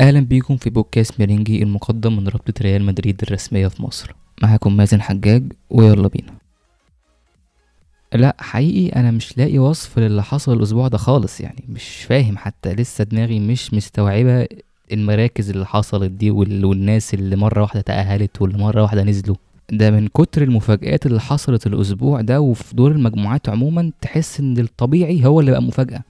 أهلا بيكم في بودكاست ميرينجي المقدم من رابطة ريال مدريد الرسمية في مصر. معاكم مازن حجاج ويلا بينا. لا حقيقي أنا مش لاقي وصف للي حصل الأسبوع ده خالص يعني. مش فاهم حتى لسه دماغي مش مستوعبة المراكز اللي حصلت دي وال- والناس اللي مرة واحدة تأهلت واللي مرة واحدة نزلوا. ده من كتر المفاجآت اللي حصلت الأسبوع ده وفي دور المجموعات عموما تحس إن الطبيعي هو اللي بقى مفاجأة.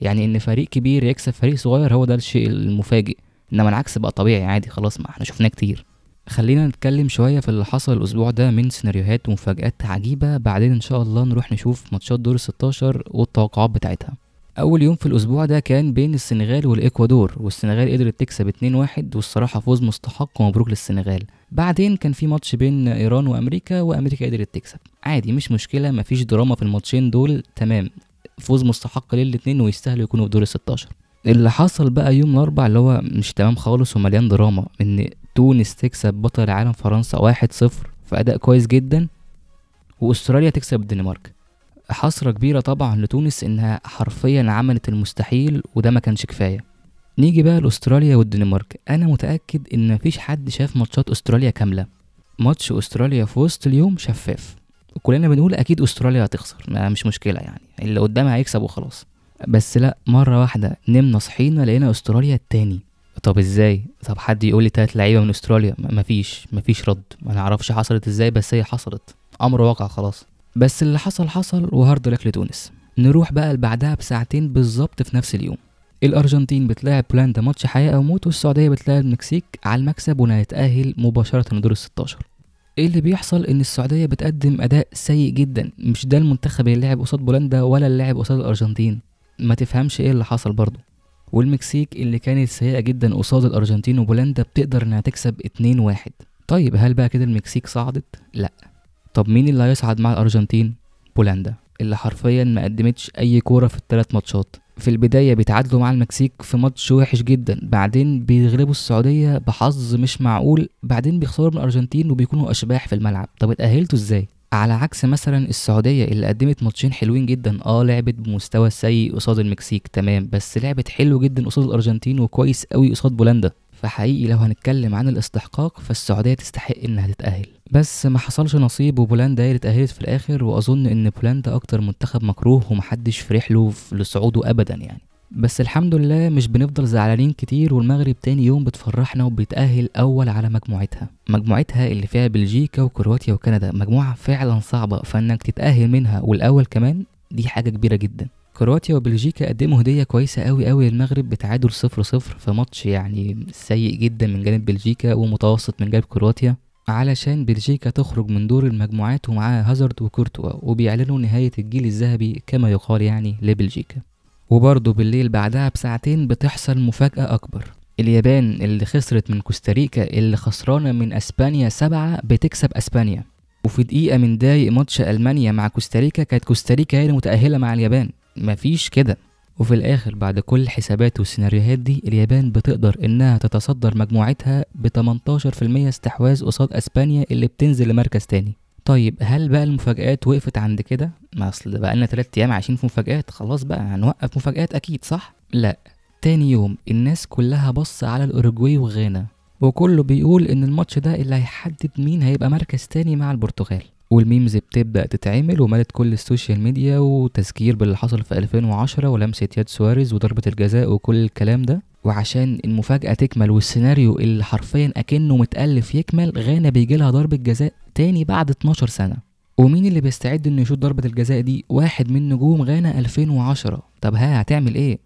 يعني إن فريق كبير يكسب فريق صغير هو ده الشيء المفاجئ. إنما العكس بقى طبيعي عادي خلاص ما إحنا شفناه كتير. خلينا نتكلم شوية في اللي حصل الأسبوع ده من سيناريوهات ومفاجآت عجيبة. بعدين إن شاء الله نروح نشوف ماتشات دور الستاشر والتوقعات بتاعتها. أول يوم في الأسبوع ده كان بين السنغال والإكوادور والسنغال قدرت تكسب 2-1 والصراحة فوز مستحق ومبروك للسنغال. بعدين كان في ماتش بين إيران وأمريكا وأمريكا قدرت تكسب. عادي مش مشكلة مفيش دراما في الماتشين دول تمام. فوز مستحق للاتنين ويستاهلوا يكونوا في دور الستاشر. اللي حصل بقى يوم الأربع اللي هو مش تمام خالص ومليان دراما إن تونس تكسب بطل العالم فرنسا واحد صفر في أداء كويس جدا وأستراليا تكسب الدنمارك. حسرة كبيرة طبعا لتونس إنها حرفيا عملت المستحيل وده ما كانش كفاية. نيجي بقى لأستراليا والدنمارك. أنا متأكد إن مفيش حد شاف ماتشات أستراليا كاملة. ماتش أستراليا في وسط اليوم شفاف. كلنا بنقول أكيد أستراليا هتخسر ما مش مشكلة يعني اللي قدامها هيكسب وخلاص. بس لا مرة واحدة نمنا صحينا لقينا أستراليا التاني. طب إزاي؟ طب حد يقول لي تلات لعيبة من أستراليا؟ م- مفيش مفيش رد. ما نعرفش حصلت إزاي بس هي حصلت. أمر واقع خلاص. بس اللي حصل حصل و hard luck لتونس. نروح بقى لبعدها بساعتين بالظبط في نفس اليوم. الأرجنتين بتلاعب بولندا ماتش حياة أو موت والسعودية بتلاعب المكسيك على المكسب ونتأهل مباشرة لدور الستاشر. إيه اللي بيحصل؟ إن السعودية بتقدم أداء سيء جدا. مش ده المنتخب اللي لعب قصاد بولندا ولا اللي لعب قصاد الأرجنتين. ما تفهمش إيه اللي حصل برضه. والمكسيك اللي كانت سيئة جدا قصاد الأرجنتين وبولندا بتقدر إنها تكسب 2-1 طيب هل بقى كده المكسيك صعدت؟ لا. طب مين اللي هيصعد مع الأرجنتين؟ بولندا اللي حرفيا ما قدمتش أي كورة في الثلاث ماتشات. في البداية بيتعادلوا مع المكسيك في ماتش وحش جدا بعدين بيغلبوا السعودية بحظ مش معقول بعدين بيخسروا من الأرجنتين وبيكونوا أشباح في الملعب. طب اتأهلتوا إزاي؟ على عكس مثلا السعودية اللي قدمت ماتشين حلوين جدا. آه لعبت بمستوى سيء قصاد المكسيك تمام بس لعبت حلو جدا قصاد الأرجنتين وكويس قوي قصاد بولندا. فحقيقي لو هنتكلم عن الاستحقاق فالسعودية تستحق إنها تتأهل. بس ما حصلش نصيب وبولندا هي اللي اتأهلت في الآخر وأظن إن بولندا أكتر منتخب مكروه ومحدش فرح له لصعوده أبدا يعني. بس الحمد لله مش بنفضل زعلانين كتير والمغرب تاني يوم بتفرحنا وبيتأهل أول على مجموعتها. مجموعتها اللي فيها بلجيكا وكرواتيا وكندا. مجموعة فعلا صعبة فإنك تتأهل منها والأول كمان دي حاجة كبيرة جدا. كرواتيا وبلجيكا قدموا هدية كويسة قوي قوي للمغرب بتعادل صفر صفر في ماتش يعني سيء جدا من جانب بلجيكا ومتوسط من جانب كرواتيا. علشان بلجيكا تخرج من دور المجموعات ومعاها هازارد وكورتوا وبيعلنوا نهاية الجيل الذهبي كما يقال يعني لبلجيكا. وبرضه بالليل بعدها بساعتين بتحصل مفاجأة أكبر. اليابان اللي خسرت من كوستاريكا اللي خسرانة من أسبانيا سبعة بتكسب أسبانيا. وفي دقيقة من دقايق ماتش ألمانيا مع كوستاريكا كانت كوستاريكا هي المتأهلة مع اليابان. مفيش كده. وفي الآخر بعد كل الحسابات والسيناريوهات دي اليابان بتقدر إنها تتصدر مجموعتها ب 18% استحواذ قصاد أسبانيا اللي بتنزل لمركز تاني. طيب هل بقى المفاجآت وقفت عند كده؟ ما أصل بقى لنا تلات أيام عايشين في مفاجآت خلاص بقى هنوقف مفاجآت أكيد صح؟ لا تاني يوم الناس كلها بص على الأوروجواي وغانا وكله بيقول إن الماتش ده اللي هيحدد مين هيبقى مركز تاني مع البرتغال وال memes بتبدأ تتعمل وملت كل ال social media وتذكير باللي حصل في 2010 ولمسة يد سواريز وضربة الجزاء وكل الكلام ده وعشان المفاجأة تكمل والسيناريو اللي حرفيا أكنه متألف يكمل غانا بيجيلها ضربة جزاء تاني بعد 12 سنة. ومين اللي بيستعد إنه يشوط ضربة الجزاء دي؟ واحد من نجوم غانا 2010 طب ها هتعمل إيه؟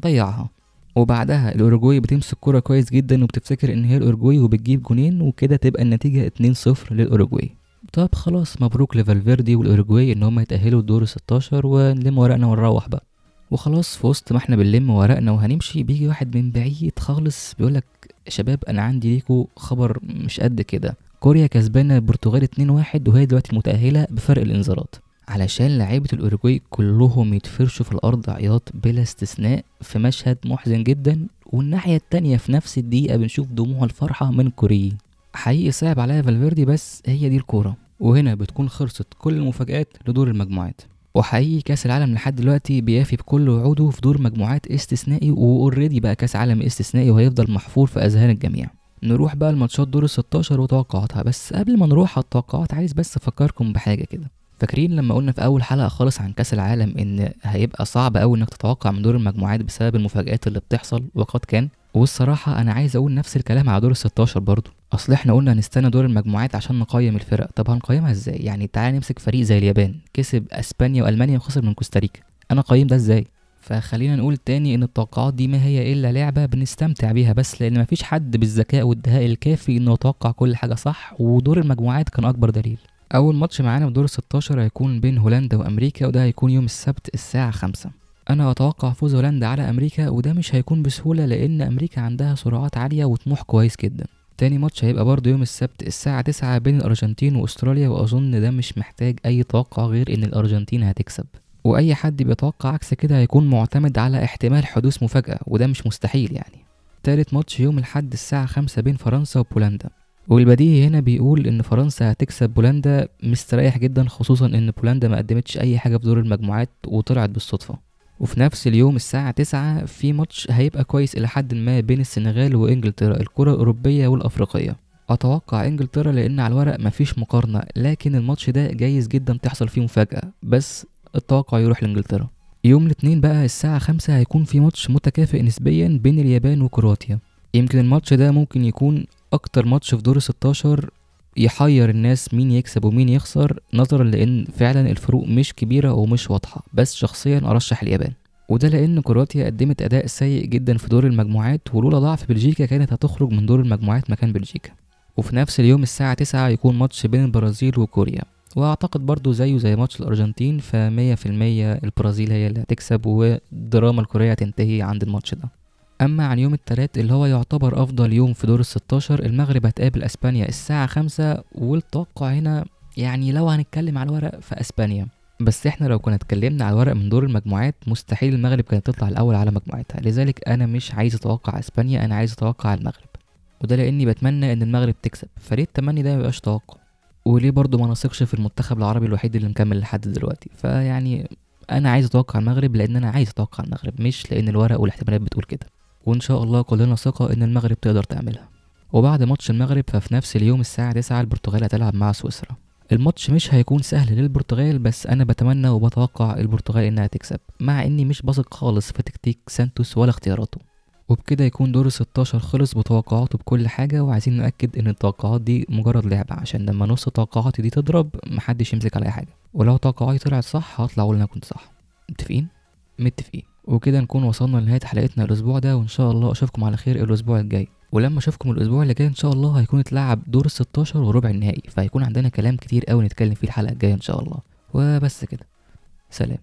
ضيعها. وبعدها الأوروجواي بتمسك كرة كويس جدا وبتفتكر إن هي الأوروجواي وبتجيب جونين وكده تبقى النتيجة 2-0 للأوروجواي. طب خلاص مبروك لفالفيردي والأوروجواي إن هم يتأهلوا الدور 16 ونلم ورقنا ونروح بقى. وخلاص في وسط ما إحنا بنلم ورقنا وهنمشي بيجي واحد من بعيد خالص بيقولك شباب أنا عندي ليكوا خبر مش قد كده. كوريا كسبانة البرتغال 2-1 وهي دلوقتي متأهلة بفرق الانذارات. علشان لعيبة الأوروجواي كلهم يتفرشوا في الأرض عياط بلا استثناء في مشهد محزن جدا والناحية التانية في نفس الدقيقة بنشوف دموع الفرحة من كوري حقيقي صعب عليا فالفيردي بس هي دي الكورة. وهنا بتكون خلصت كل المفاجآت لدور المجموعات. وحقيقي كأس العالم لحد دلوقتي بيوفي بكل وعوده في دور مجموعات استثنائي و already بقى كأس عالم استثنائي وهيفضل محفور في أذهان الجميع. نروح بقى لماتشات دور ال 16 وتوقعاتها. بس قبل ما نروح على التوقعات عايز بس أفكركم بحاجة كده. فاكرين لما قلنا في أول حلقة خالص عن كأس العالم إن هيبقى صعب قوي إنك تتوقع من دور المجموعات بسبب المفاجآت اللي بتحصل وقد كان؟ والصراحة أنا عايز أقول نفس الكلام على دور ال 16 برضه أصل إحنا قلنا هنستنى دور المجموعات عشان نقيم الفرق. طب هنقيمها إزاي؟ يعني تعالى نمسك فريق زي اليابان كسب أسبانيا وألمانيا وخسر من كوستاريكا. أنا قيم ده إزاي؟ فخلينا نقول تاني إن التوقعات دي ما هي إلا لعبة بنستمتع بيها بس لأن مفيش حد بالذكاء والدهاء الكافي إنه يتوقع كل حاجة صح ودور المجموعات كان أكبر دليل. أول ماتش معانا في دور 16 هيكون بين هولندا وأمريكا وده هيكون يوم السبت الساعة خمسة. أنا أتوقع فوز هولندا على أمريكا وده مش هيكون بسهولة لأن أمريكا عندها سرعات عالية وطموح كويس جدا. تاني ماتش هيبقى برضه يوم السبت الساعة تسعة بين الأرجنتين وأستراليا وأظن ده مش محتاج أي توقع غير إن الأرجنتين هتكسب. وأي حد بيتوقع عكس كده هيكون معتمد على احتمال حدوث مفاجأة وده مش مستحيل يعني. تالت ماتش يوم الحد الساعة خمسة بين فرنسا وبولندا. والبديهي هنا بيقول إن فرنسا هتكسب بولندا مستريح جدا خصوصا إن بولندا ما قدمتش أي حاجة في دور المجموعات وطلعت بالصدفة. وفي نفس اليوم الساعة تسعة في ماتش هيبقى كويس إلى حد ما بين السنغال وإنجلترا الكرة الأوروبية والأفريقية. أتوقع إنجلترا لأن على الورق مفيش مقارنة لكن الماتش ده جايز جدا تحصل فيه مفاجأة. بس التوقع يروح لإنجلترا. يوم الاثنين بقى الساعة خمسة هيكون في ماتش متكافئ نسبيا بين اليابان وكرواتيا. يمكن الماتش ده ممكن يكون أكتر ماتش في دور 16 يحير الناس مين يكسب ومين يخسر نظرا لأن فعلا الفروق مش كبيرة ومش واضحة. بس شخصيا أرشح اليابان. وده لأن كرواتيا قدمت أداء سيء جدا في دور المجموعات ولولا ضعف بلجيكا كانت هتخرج من دور المجموعات مكان بلجيكا. وفي نفس اليوم الساعة تسعة يكون ماتش بين البرازيل وكوريا. وأعتقد برضو زيه زي ماتش الأرجنتين فمية في المية البرازيل هي اللي هتكسب والدراما الكورية هتنتهي عند الماتش ده. أما عن يوم التلات اللي هو يعتبر أفضل يوم في دور الستاشر المغرب هتقابل إسبانيا الساعة خمسة والتوقع هنا يعني لو هنتكلم على الورق فإسبانيا. بس إحنا لو كنا اتكلمنا على الورق من دور المجموعات مستحيل المغرب كانت تطلع الأول على مجموعتها. لذلك أنا مش عايز أتوقع إسبانيا أنا عايز أتوقع المغرب. وده لأني بتمنى إن المغرب تكسب. فليه التمني ده ميبقاش توقع. وليه برضو ما نثقش في المنتخب العربي الوحيد اللي مكمل لحد دلوقتي. فيعني أنا عايز أتوقع المغرب لأن أنا عايز أتوقع المغرب مش لأن الورق والاحتمالات بتقول كده. وإن شاء الله كلنا ثقة إن المغرب تقدر تعملها. وبعد ماتش المغرب ففي نفس اليوم الساعة 9 البرتغال هتلعب مع سويسرا. الماتش مش هيكون سهل للبرتغال بس أنا بتمنى وبتوقع البرتغال إنها تكسب مع إني مش بثق خالص في تكتيك سانتوس ولا اختياراته. وبكده يكون دور 16 خلص بتوقعاته بكل حاجة وعايزين نأكد إن التوقعات دي مجرد لعبة عشان لما نص توقعاتي دي تضرب محدش يمسك على أي حاجة. ولو توقعاتي طلعت صح هطلع أقول أنا كنت صح. متفقين؟ متفقين. وكده نكون وصلنا لنهاية حلقتنا الأسبوع ده وإن شاء الله أشوفكم على خير الأسبوع الجاي. ولما أشوفكم الأسبوع اللي جاي إن شاء الله هيكون اتلعب دور ال 16 وربع النهائي فهيكون عندنا كلام كتير أوي نتكلم فيه الحلقة الجاية إن شاء الله. وبس كده. سلام.